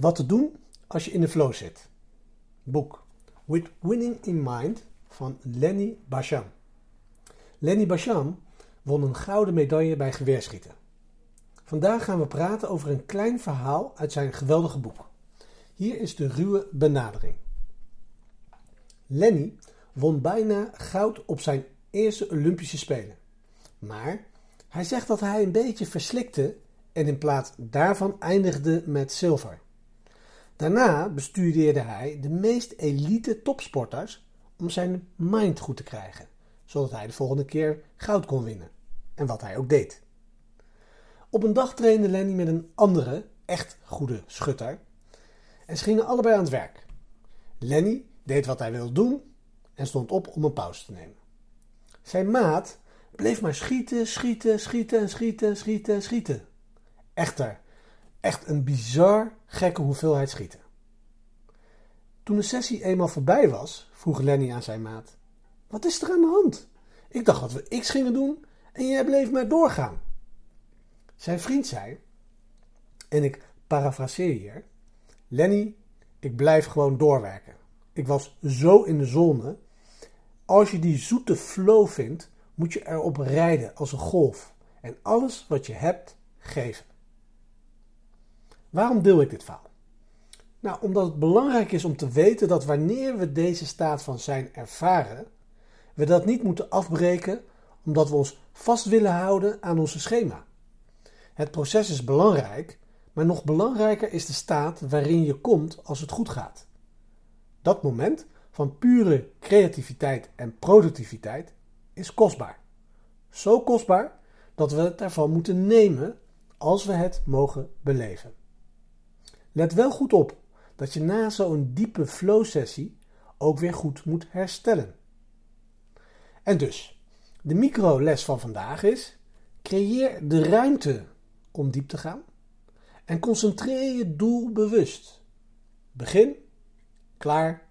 Wat te doen als je in de flow zit. Boek With Winning in Mind van Lenny Bacham. Lenny Bacham won een gouden medaille bij geweerschieten. Vandaag gaan we praten over een klein verhaal uit zijn geweldige boek. Hier is de ruwe benadering. Lenny won bijna goud op zijn eerste Olympische Spelen. Maar hij zegt dat hij een beetje verslikte en in plaats daarvan eindigde met zilver. Daarna bestudeerde hij de meest elite topsporters om zijn mind goed te krijgen, zodat hij de volgende keer goud kon winnen. En wat hij ook deed. Op een dag trainde Lenny met een andere, echt goede schutter. En ze gingen allebei aan het werk. Lenny deed wat hij wilde doen en stond op om een pauze te nemen. Zijn maat bleef maar schieten, schieten, schieten, schieten, schieten, schieten. Echter, echt een bizar gekke hoeveelheid schieten. Toen de sessie eenmaal voorbij was, vroeg Lenny aan zijn maat: Wat is er aan de hand? Ik dacht dat we X gingen doen en jij bleef maar doorgaan. Zijn vriend zei, en ik parafraseer hier: Lenny, ik blijf gewoon doorwerken. Ik was zo in de zone. Als je die zoete flow vindt, moet je erop rijden als een golf en alles wat je hebt geven. Waarom deel ik dit verhaal? Nou, omdat het belangrijk is om te weten dat wanneer we deze staat van zijn ervaren, we dat niet moeten afbreken omdat we ons vast willen houden aan onze schema. Het proces is belangrijk, maar nog belangrijker is de staat waarin je komt als het goed gaat. Dat moment van pure creativiteit en productiviteit is kostbaar. Zo kostbaar dat we het ervan moeten nemen als we het mogen beleven. Let wel goed op dat je na zo'n diepe flow-sessie ook weer goed moet herstellen. En dus, de microles van vandaag is: creëer de ruimte om diep te gaan en concentreer je doel bewust. Begin, klaar,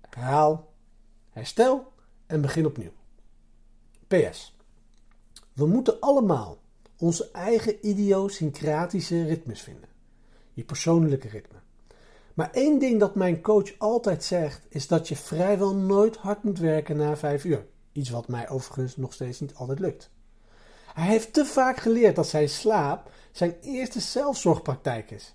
herhaal, herstel en begin opnieuw. PS. We moeten allemaal onze eigen idiosyncratische ritmes vinden. Je persoonlijke ritme. Maar één ding dat mijn coach altijd zegt, is dat je vrijwel nooit hard moet werken na vijf uur. Iets wat mij overigens nog steeds niet altijd lukt. Hij heeft te vaak geleerd dat zijn slaap zijn eerste zelfzorgpraktijk is.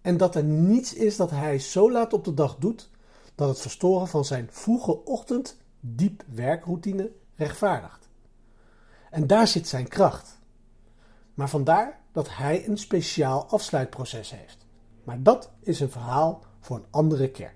En dat er niets is dat hij zo laat op de dag doet dat het verstoren van zijn vroege ochtend diep werkroutine rechtvaardigt. En daar zit zijn kracht. Maar vandaar dat hij een speciaal afsluitproces heeft. Maar dat is een verhaal voor een andere keer.